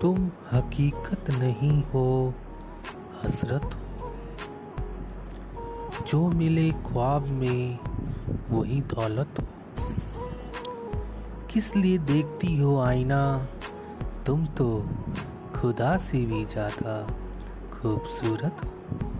तुम हकीकत नहीं हो, हसरत हो। जो मिले ख्वाब में, वही दौलत हो। किस लिए देखती हो आईना? तुम तो खुदा से भी ज़्यादा खूबसूरत हो।